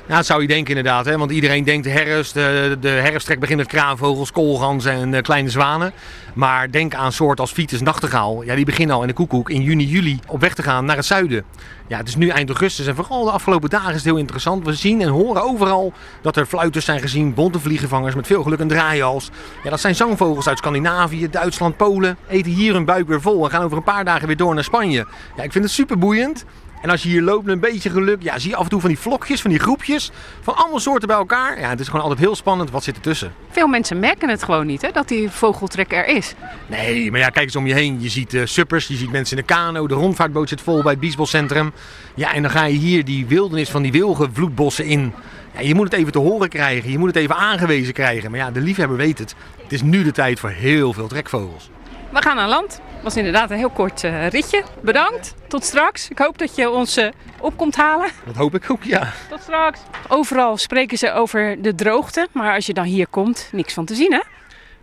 Ja, dat zou je denken inderdaad, hè? want iedereen denkt de herfst. De, de herfsttrek begint met kraanvogels, koolganzen en eh, kleine zwanen. Maar denk aan soorten als Vitus nachtegaal. Ja, die beginnen al in de koekoek in juni, juli op weg te gaan naar het zuiden. Ja, het is nu eind augustus en vooral de afgelopen dagen is het heel interessant. We zien en horen overal dat er fluiters zijn gezien, bonte vliegenvangers met veel geluk een draaihals. Ja, dat zijn zangvogels uit Scandinavië, Duitsland, Polen. Eten hier hun buik weer vol en gaan over een paar dagen weer door naar Spanje. Ja, ik vind het super boeiend. En als je hier loopt met een beetje geluk, ja, zie je af en toe van die vlokjes, van die groepjes, van allemaal soorten bij elkaar. Ja, het is gewoon altijd heel spannend. Wat zit ertussen? Veel mensen merken het gewoon niet, hè, dat die vogeltrek er is. Nee, maar ja, kijk eens om je heen. Je ziet eh, suppers, je ziet mensen in de kano, de rondvaartboot zit vol bij het Biesboscentrum. Ja, en dan ga je hier die wildernis van die wilgenvloedbossen in. Ja, je moet het even te horen krijgen, je moet het even aangewezen krijgen. Maar ja, de liefhebber weet het. Het is nu de tijd voor heel veel trekvogels. We gaan aan land. was inderdaad een heel kort eh, ritje. Bedankt. Tot straks. Ik hoop dat je ons eh, op komt halen. Dat hoop ik ook, ja. Tot straks. Overal spreken ze over de droogte. Maar als je dan hier komt, niks van te zien, hè?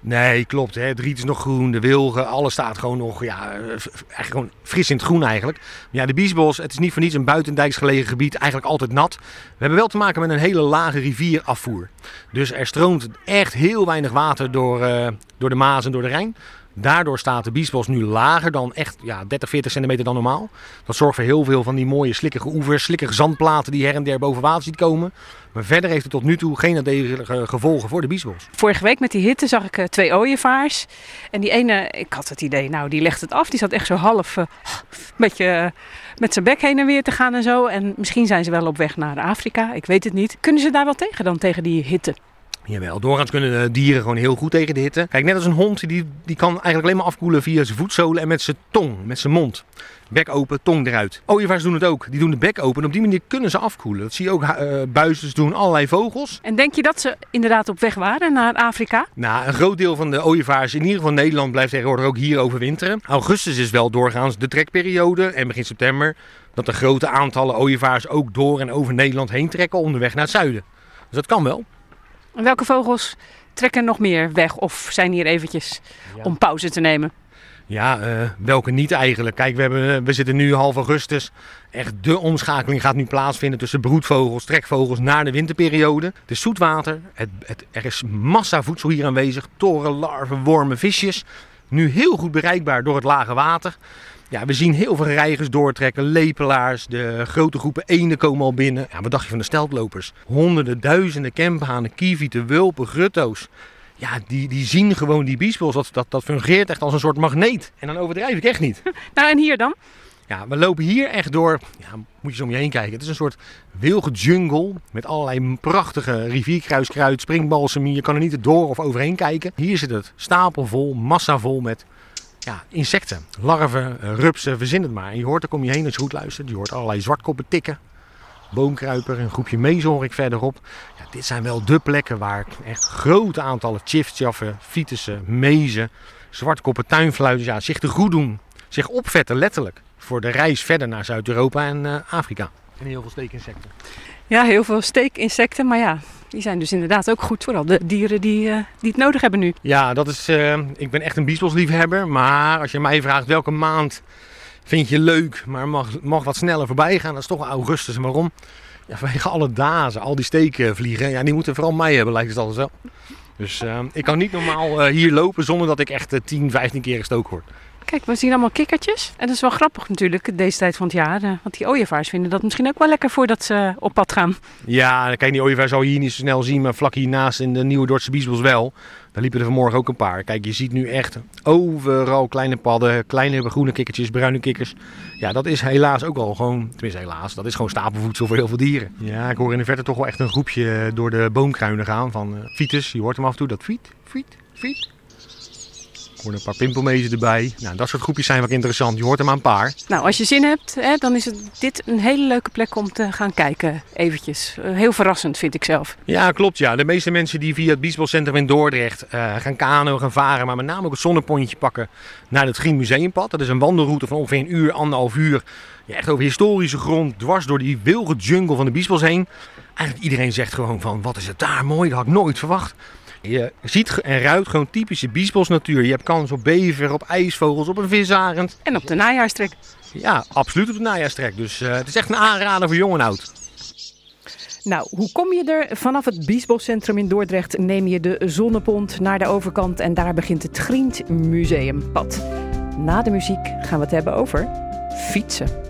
Nee, klopt. Hè. Het riet is nog groen, de wilgen, alles staat gewoon nog ja, eh, eigenlijk gewoon fris in het groen eigenlijk. Maar ja, de Biesbos, het is niet voor niets een buitendijks gelegen gebied, eigenlijk altijd nat. We hebben wel te maken met een hele lage rivierafvoer. Dus er stroomt echt heel weinig water door, door de Maas en door de Rijn. Daardoor staat de Biesbos nu lager dan echt ja, 30, 40 centimeter dan normaal. Dat zorgt voor heel veel van die mooie slikkige oevers, slikkige zandplaten die her en der boven water ziet komen. Maar verder heeft het tot nu toe geen nadelige gevolgen voor de Biesbos. Vorige week met die hitte zag ik eh, twee ooievaars. En die ene, ik had het idee, nou die legt het af. Die zat echt zo half, eh, eh, met zijn bek heen en weer te gaan en zo. En misschien zijn ze wel op weg naar Afrika, ik weet het niet. Kunnen ze daar wel tegen dan, tegen die hitte? Jawel, doorgaans kunnen de dieren gewoon heel goed tegen de hitte. Kijk, net als een hond, die, die kan eigenlijk alleen maar afkoelen via zijn voetzolen en met zijn tong, met zijn mond. Bek open, tong eruit. Ooievaars doen het ook. Die doen de bek open en op die manier kunnen ze afkoelen. Dat zie je ook uh, buizers doen, allerlei vogels. En denk je dat ze inderdaad op weg waren naar Afrika? Nou, een groot deel van de ooievaars, in ieder geval Nederland, blijft tegenwoordig ook hier overwinteren. Augustus is wel doorgaans de trekperiode en begin september dat de grote aantallen ooievaars ook door en over Nederland heen trekken onderweg naar het zuiden. Dus dat kan wel. En welke vogels trekken nog meer weg of zijn hier eventjes om pauze te nemen? Ja, uh, welke niet eigenlijk. Kijk, we, hebben, we zitten nu half augustus. Echt de omschakeling gaat nu plaatsvinden tussen broedvogels, trekvogels naar de winterperiode. Het is zoetwater, het, het, er is massa voedsel hier aanwezig. Toren, larven, wormen, visjes. Nu heel goed bereikbaar door het lage water. Ja, we zien heel veel reigers doortrekken, lepelaars, de grote groepen eenden komen al binnen. Ja, wat dacht je van de steltlopers? Honderden, duizenden kemphanen, kievieten, wulpen, grutto's. Ja, die, die zien gewoon die biesbos. Dat, dat, dat fungeert echt als een soort magneet. En dan overdrijf ik echt niet. Nou, en hier dan? Ja, we lopen hier echt door. Ja, moet je zo om je heen kijken. Het is een soort wilde jungle met allerlei prachtige rivierkruiskruid, springbalsemie. Je kan er niet door of overheen kijken. Hier zit het stapelvol, massavol met ja, insecten. Larven, rupsen, verzin het maar. En je hoort, er kom je heen als je goed luistert. Je hoort allerlei zwartkoppen tikken. Boomkruiper, een groepje mezen hoor ik verderop. Ja, dit zijn wel de plekken waar echt grote aantallen chifchaffen, fitussen, mezen, zwartkoppen, tuinfluiters ja, zich te goed doen. Zich opvetten letterlijk voor de reis verder naar Zuid-Europa en uh, Afrika. En heel veel steekinsecten. Ja, heel veel steekinsecten, maar ja, die zijn dus inderdaad ook goed. Vooral de dieren die, uh, die het nodig hebben nu. Ja, dat is, uh, ik ben echt een biesbosliefhebber. Maar als je mij vraagt welke maand vind je leuk, maar mag, mag wat sneller voorbij gaan, dat is toch augustus. Waarom? Ja, vanwege alle dazen, al die steekvliegen. Ja, die moeten vooral mij hebben, lijkt het altijd zo. Dus uh, ik kan niet normaal hier lopen zonder dat ik echt 10, 15 keer gestoken word. Kijk, we zien allemaal kikkertjes. En dat is wel grappig natuurlijk, deze tijd van het jaar. Want die ooievaars vinden dat misschien ook wel lekker voordat ze op pad gaan. Ja, kijk, die ooievaar zou je hier niet zo snel zien, maar vlak hiernaast in de Nieuwe Dordtse Biesbos wel. Daar liepen er vanmorgen ook een paar. Kijk, je ziet nu echt overal kleine padden, kleine groene kikkertjes, bruine kikkers. Ja, dat is helaas ook al gewoon, tenminste helaas, dat is gewoon stapelvoedsel voor heel veel dieren. Ja, ik hoor in de verte toch wel echt een groepje door de boomkruinen gaan van uh. Je hoort hem af en toe, dat fiet, fiet, fiet. Ik hoor een paar pimpelmezen erbij. Nou, dat soort groepjes zijn wel interessant. Je hoort er maar een paar. Nou, als je zin hebt, hè, dan is het dit een hele leuke plek om te gaan kijken. Eventjes. Heel verrassend, vind ik zelf. Ja, klopt. Ja. De meeste mensen die via het Biesboscentrum in Dordrecht uh, gaan kano, gaan varen, maar met name ook het zonnepontje pakken naar het Grien Museumpad. Dat is een wandelroute van ongeveer een uur, anderhalf uur. Ja, echt over historische grond, dwars door die wilde jungle van de Biesbos heen. Eigenlijk iedereen zegt gewoon van, wat is het daar mooi, dat had ik nooit verwacht. Je ziet en ruikt gewoon typische biesbosnatuur. Je hebt kans op bever, op ijsvogels, op een visarend. En op de najaarstrek. Ja, absoluut op de najaarstrek. Dus uh, het is echt een aanrader voor jong en oud. Nou, hoe kom je er? Vanaf het Biesboscentrum in Dordrecht neem je de Zonnepont naar de overkant en daar begint het Grient Museumpad. Na de muziek gaan we het hebben over fietsen.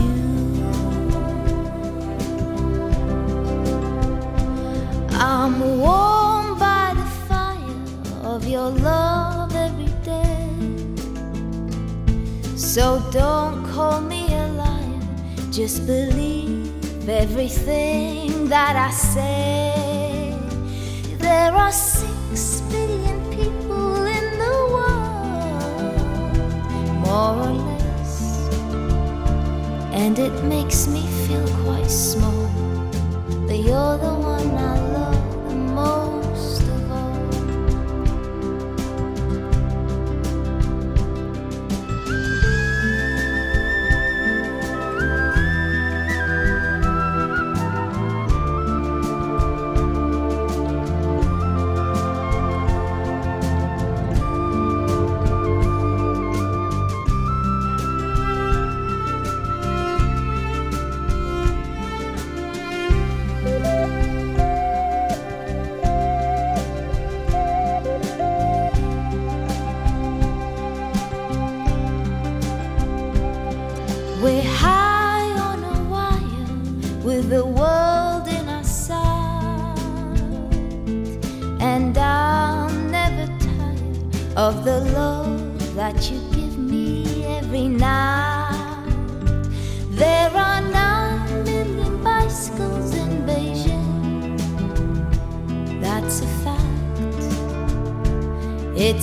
I'm warmed by the fire of your love every day. So don't call me a liar, just believe everything that I say. There are six billion people in the world, more or less, and it makes me feel quite small. But you're the one I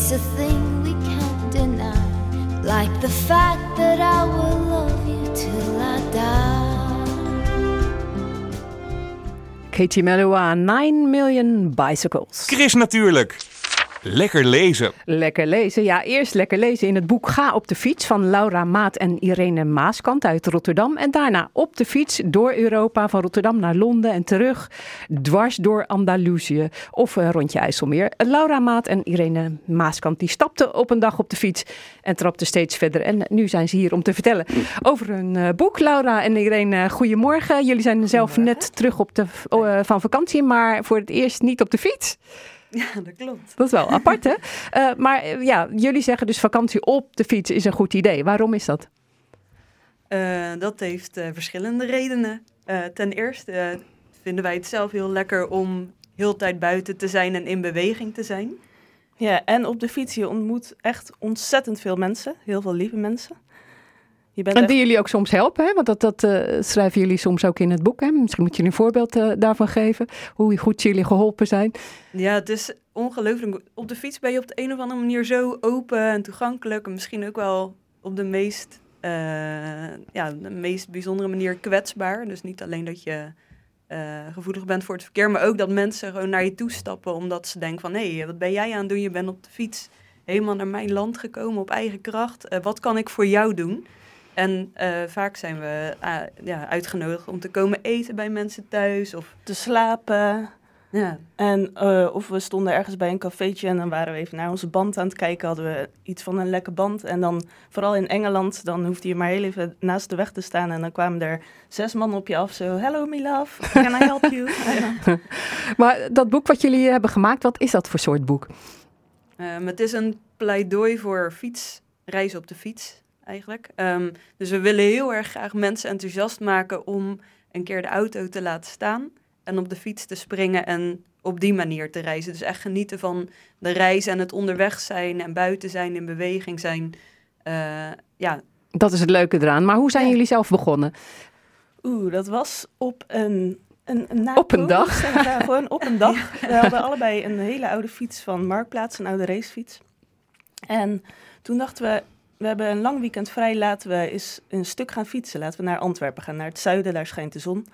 It's a thing we can't deny. Like the fact that I will love you till I die. Katie Melua, 9 Million Bicycles. Chris natuurlijk. Lekker lezen. Lekker lezen. Ja, eerst lekker lezen in het boek Ga op de fiets van Laura Maat en Irene Maaskant uit Rotterdam. En daarna op de fiets door Europa, van Rotterdam naar Londen en terug. Dwars door Andalusië of een rondje IJsselmeer. Laura Maat en Irene Maaskant die stapten op een dag op de fiets en trapten steeds verder. En nu zijn ze hier om te vertellen over hun eh, boek. Laura en Irene, goedemorgen. Jullie zijn zelf net terug op de, eh, van vakantie, maar voor het eerst niet op de fiets. Ja, dat klopt. Dat is wel apart, hè? Eh, maar eh, ja, jullie zeggen dus vakantie op de fiets is een goed idee. Waarom is dat? Eh, dat heeft eh, verschillende redenen. Eh, ten eerste vinden wij het zelf heel lekker om heel de tijd buiten te zijn en in beweging te zijn. Ja, en op de fiets, je ontmoet echt ontzettend veel mensen. Heel veel lieve mensen. Je bent En echt- die jullie ook soms helpen, hè? want dat, dat eh, schrijven jullie soms ook in het boek. Hè? Misschien moet je een voorbeeld eh, daarvan geven, hoe goed jullie geholpen zijn. Ja, het is ongelooflijk. Op de fiets ben je op de een of andere manier zo open en toegankelijk. En misschien ook wel op de meest, eh, ja, de meest bijzondere manier kwetsbaar. Dus niet alleen dat je eh, gevoelig bent voor het verkeer, maar ook dat mensen gewoon naar je toe stappen. Omdat ze denken van, hé, hey, wat ben jij aan het doen? Je bent op de fiets helemaal naar mijn land gekomen op eigen kracht. Eh, wat kan ik voor jou doen? En eh, vaak zijn we ah, ja, uitgenodigd om te komen eten bij mensen thuis. Of te slapen. Ja. En eh, of we stonden ergens bij een cafeetje en dan waren we even naar onze band aan het kijken. Hadden we iets van een lekke band. En dan, vooral in Engeland, dan hoefde je maar heel even naast de weg te staan. En dan kwamen er zes man op je af. Zo, hello me love, can I help you? Ja. Maar dat boek wat jullie hebben gemaakt, wat is dat voor soort boek? Ehm, het is een pleidooi voor fiets, reizen op de fiets eigenlijk. Ehm, dus we willen heel erg graag mensen enthousiast maken om een keer de auto te laten staan en op de fiets te springen en op die manier te reizen. Dus echt genieten van de reis en het onderweg zijn en buiten zijn, in beweging zijn. Eh, ja, Dat is het leuke eraan. Maar hoe zijn jullie zelf begonnen? Oeh, dat was op een Een, een Op een dag? Ja, gewoon op een dag. We hadden allebei een hele oude fiets van Marktplaats, een oude racefiets. En toen dachten we, we hebben een lang weekend vrij, laten we eens een stuk gaan fietsen. Laten we naar Antwerpen gaan, naar het zuiden, daar schijnt de zon.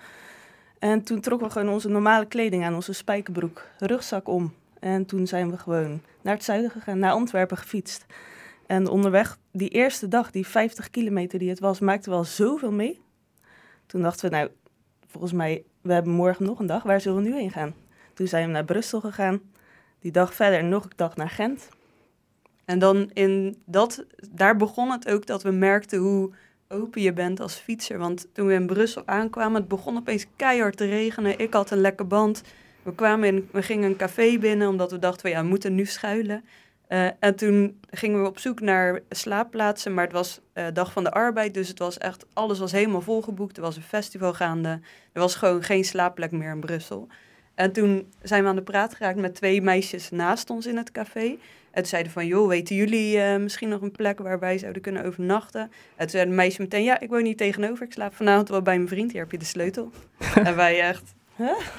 En toen trokken we gewoon onze normale kleding aan, onze spijkerbroek, rugzak om. En toen zijn we gewoon naar het zuiden gegaan, naar Antwerpen gefietst. En onderweg, die eerste dag, die 50 kilometer die het was, maakte wel zoveel mee. Toen dachten we, nou, volgens mij, we hebben morgen nog een dag, waar zullen we nu heen gaan? Toen zijn we naar Brussel gegaan. Die dag verder nog een dag naar Gent. En dan in dat, daar begon het ook dat we merkten hoe open je bent als fietser. Want toen we in Brussel aankwamen, het begon opeens keihard te regenen. Ik had een lekke band. We, kwamen in, we gingen een café binnen, omdat we dachten, ja, we moeten nu schuilen. Eh, en toen gingen we op zoek naar slaapplaatsen, maar het was eh, dag van de arbeid, dus het was echt, alles was helemaal volgeboekt. Er was een festival gaande, er was gewoon geen slaapplek meer in Brussel. En toen zijn we aan de praat geraakt met twee meisjes naast ons in het café. En toen zeiden van, joh, weten jullie eh, misschien nog een plek waar wij zouden kunnen overnachten? En toen zei de meisje meteen, ja, ik woon hier tegenover. Ik slaap vanavond wel bij mijn vriend, hier heb je de sleutel. en wij echt,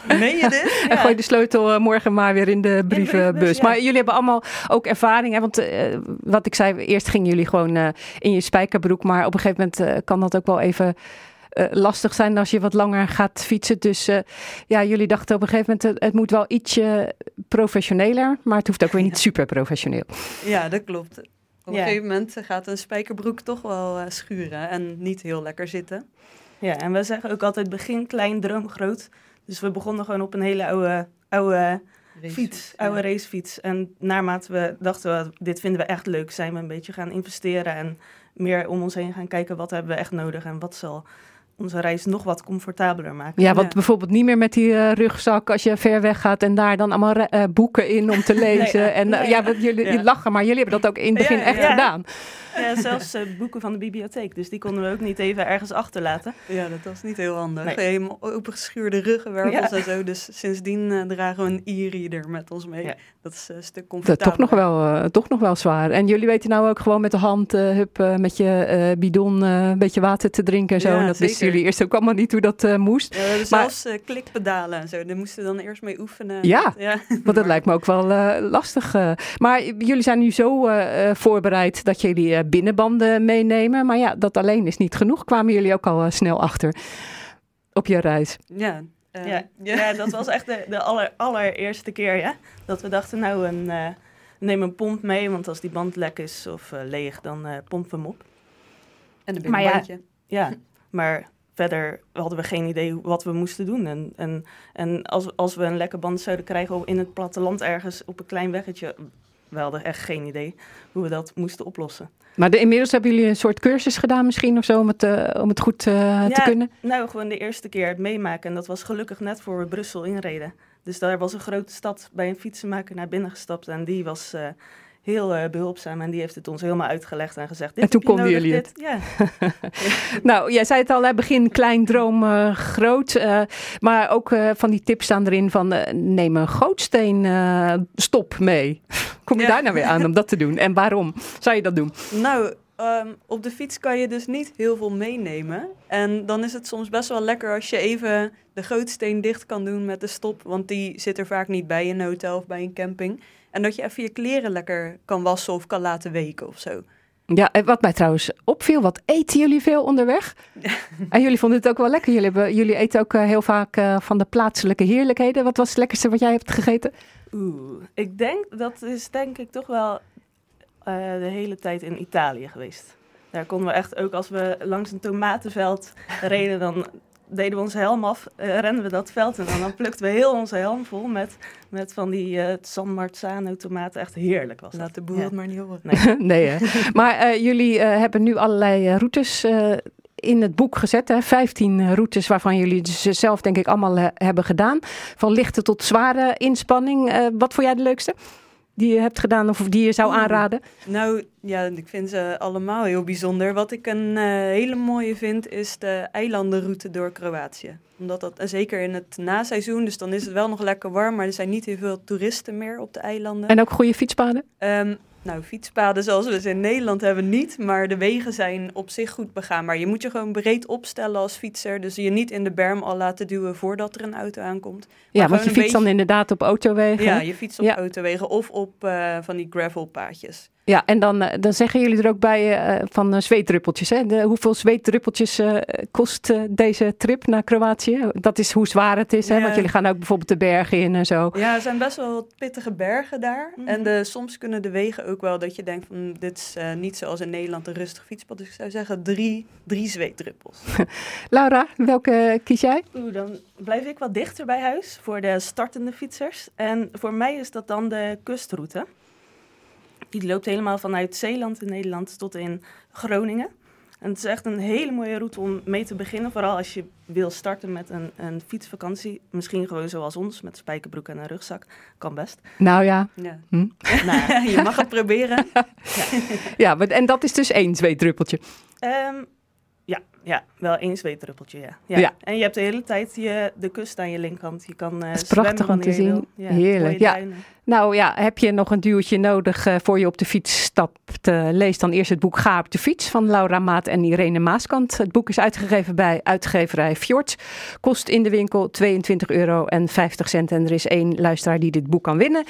meen je dit? En gooi de sleutel eh, morgen maar weer in de brievenbus. ja. Maar jullie hebben allemaal ook ervaring. Hè? Want eh, wat ik zei, eerst gingen jullie gewoon in je spijkerbroek. Maar op een gegeven moment kan dat ook wel even lastig zijn als je wat langer gaat fietsen. Dus eh, ja, jullie dachten op een gegeven moment, eh, het moet wel ietsje professioneler. Maar het hoeft ook weer niet super professioneel. Ja, dat klopt. Op Ja. een gegeven moment gaat een spijkerbroek toch wel eh, schuren en niet heel lekker zitten. Ja, en we zeggen ook altijd begin klein, droom groot. Dus we begonnen gewoon op een hele oude, oude fiets, oude racefiets. En naarmate we dachten, we, dit vinden we echt leuk, zijn we een beetje gaan investeren en meer om ons heen gaan kijken wat hebben we echt nodig en wat zal onze reis nog wat comfortabeler maken. Ja, want bijvoorbeeld niet meer met die eh, rugzak als je ver weg gaat en daar dan allemaal eh, boeken in om te lezen. Nee, en eh, nee. ja, jullie Ja. jullie lachen, maar jullie hebben dat ook in het begin Ja, echt ja. gedaan. Ja, zelfs eh, boeken van de bibliotheek. Dus die konden we ook niet even ergens achterlaten. Ja, dat was niet heel handig. Nee. Helemaal opengeschuurde ruggenwervels Ja. en zo. Dus sindsdien dragen we een e-reader met ons mee. Dat is eh, een stuk Dat comfortabeler. toch nog, wel, eh, toch nog wel zwaar. En jullie weten nou ook gewoon met de hand, eh, hup, eh, met je eh, bidon eh, een beetje water te drinken en zo. Ja, en dat wisten jullie eerst ook allemaal niet hoe dat eh, moest. Ja, we hebben Maar- zelfs eh, klikpedalen en zo. Daar moesten we dan eerst mee oefenen. Ja, ja. want dat lijkt me ook wel eh, lastig. eh. Maar jullie zijn nu zo eh, eh, voorbereid dat jullie eh, binnenbanden meenemen. Maar ja, dat alleen is niet genoeg. Kwamen jullie ook al snel achter op je reis? Ja, eh, ja, ja. dat was echt de, de aller, allereerste keer, ja. Dat we dachten, nou, een, eh, neem een pomp mee, want als die band lek is of eh, leeg, dan eh pompen we hem op. En een Maar ja, binnenbandje. ja, maar verder hadden we geen idee wat we moesten doen. En, en, en als, als we een lekke band zouden krijgen in het platteland ergens op een klein weggetje, we hadden echt geen idee hoe we dat moesten oplossen. Maar de, inmiddels hebben jullie een soort cursus gedaan misschien of zo om het, eh, om het goed eh, te kunnen? Nou, gewoon de eerste keer het meemaken. En dat was gelukkig net voor we Brussel inreden. Dus daar was een grote stad bij een fietsenmaker naar binnen gestapt. En die was eh, heel eh, behulpzaam. En die heeft het ons helemaal uitgelegd en gezegd... Dit En toen konden jullie dit- het. Ja. nou, jij zei het al, hè, begin klein, droom eh, groot. eh, maar ook van die tips staan erin van neem een gootsteen stop mee. Kom je Ja. daar nou weer aan om dat te doen? En waarom zou je dat doen? Nou, ehm, op de fiets kan je dus niet heel veel meenemen. En dan is het soms best wel lekker als je even de gootsteen dicht kan doen met de stop. Want die zit er vaak niet bij in een hotel of bij een camping. En dat je even je kleren lekker kan wassen of kan laten weken of zo. Ja, en wat mij trouwens opviel, wat eten jullie veel onderweg? En jullie vonden het ook wel lekker. Jullie, hebben, jullie eten ook eh, heel vaak eh, van de plaatselijke heerlijkheden. Wat was het lekkerste wat jij hebt gegeten? Oeh, ik denk, dat is denk ik toch wel eh, de hele tijd in Italië geweest. Daar konden we echt, ook als we langs een tomatenveld reden, dan deden we onze helm af, eh renden we dat veld en dan, dan plukten we heel onze helm vol met, met van die eh San Marzano tomaten. Echt heerlijk was dat. Laat de boer het maar niet horen. Nee. nee, hè? Maar eh, jullie eh, hebben nu allerlei routes eh, in het boek gezet. Hè? 15 routes waarvan jullie dus zelf denk ik allemaal hebben gedaan. Van lichte tot zware inspanning. Eh, wat vond jij de leukste? Die je hebt gedaan of die je zou Oeh. aanraden? Nou, ja, ik vind ze allemaal heel bijzonder. Wat ik een eh, hele mooie vind, is de eilandenroute door Kroatië. Omdat dat, en zeker in het naseizoen, dus dan is het wel nog lekker warm, maar er zijn niet heel veel toeristen meer op de eilanden. En ook goede fietspaden? Ehm, Nou, fietspaden zoals we ze in Nederland hebben niet, maar de wegen zijn op zich goed begaanbaar. Je moet je gewoon breed opstellen als fietser, dus je niet in de berm al laten duwen voordat er een auto aankomt. Maar Ja, want je fietst dan beetje- inderdaad op autowegen. Ja, je fietst op Ja. autowegen of op eh, van die gravelpaadjes. Ja, en dan, eh, dan zeggen jullie er ook bij eh, van eh, zweetdruppeltjes. Hè? De, hoeveel zweetdruppeltjes eh, kost eh, deze trip naar Kroatië? Dat is hoe zwaar het is, hè? Ja. want jullie gaan ook bijvoorbeeld de bergen in en zo. Ja, er zijn best wel wat pittige bergen daar. En de, soms kunnen de wegen ook wel dat je denkt van dit is niet zoals in Nederland een rustig fietspad. Dus ik zou zeggen drie, drie zweetdruppels. Laura, welke kies jij? Oeh, dan blijf ik wat dichter bij huis voor de startende fietsers. En voor mij is dat dan de kustroute. Die loopt helemaal vanuit Zeeland in Nederland tot in Groningen. En het is echt een hele mooie route om mee te beginnen. Vooral als je wil starten met een, een fietsvakantie. Misschien gewoon zoals ons, met spijkerbroek en een rugzak. Kan best. Nou ja. Ja. Hm? Nou, je mag het proberen. Ja, maar, en dat is dus één zweetdruppeltje. Ehm, ja, ja, wel één zweetdruppeltje, ja. ja. Ja. En je hebt de hele tijd je, de kust aan je linkerkant. Je kan eh Dat is prachtig om te zien. Ja, Heerlijk. Ja. duinen. Nou ja, heb je nog een duwtje nodig eh, voor je op de fiets stapt? eh, lees dan eerst het boek Ga op de fiets van Laura Maat en Irene Maaskant. Het boek is uitgegeven bij uitgeverij Fjord. Kost in de winkel 22 euro en 50 cent. En er is één luisteraar die dit boek kan winnen.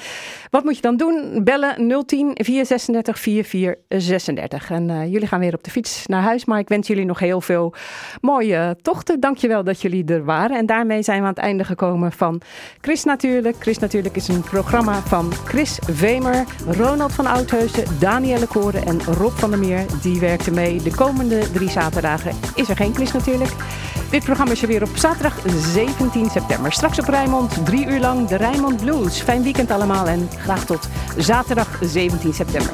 Wat moet je dan doen? Bellen 010 436 4436. En eh, jullie gaan weer op de fiets naar huis. Maar ik wens jullie nog heel veel mooie tochten. Dankjewel dat jullie er waren. En daarmee zijn we aan het einde gekomen van Chris Natuurlijk. Chris Natuurlijk is een programma van Chris Vemer, Ronald van Oudheusen, Danielle Koren en Rob van der Meer. Die werkten mee. De komende drie zaterdagen is er geen Chris Natuurlijk. Dit programma is er weer op zaterdag 17 september. Straks op Rijnmond, drie uur lang de Rijnmond Blues. Fijn weekend allemaal en graag tot zaterdag 17 september.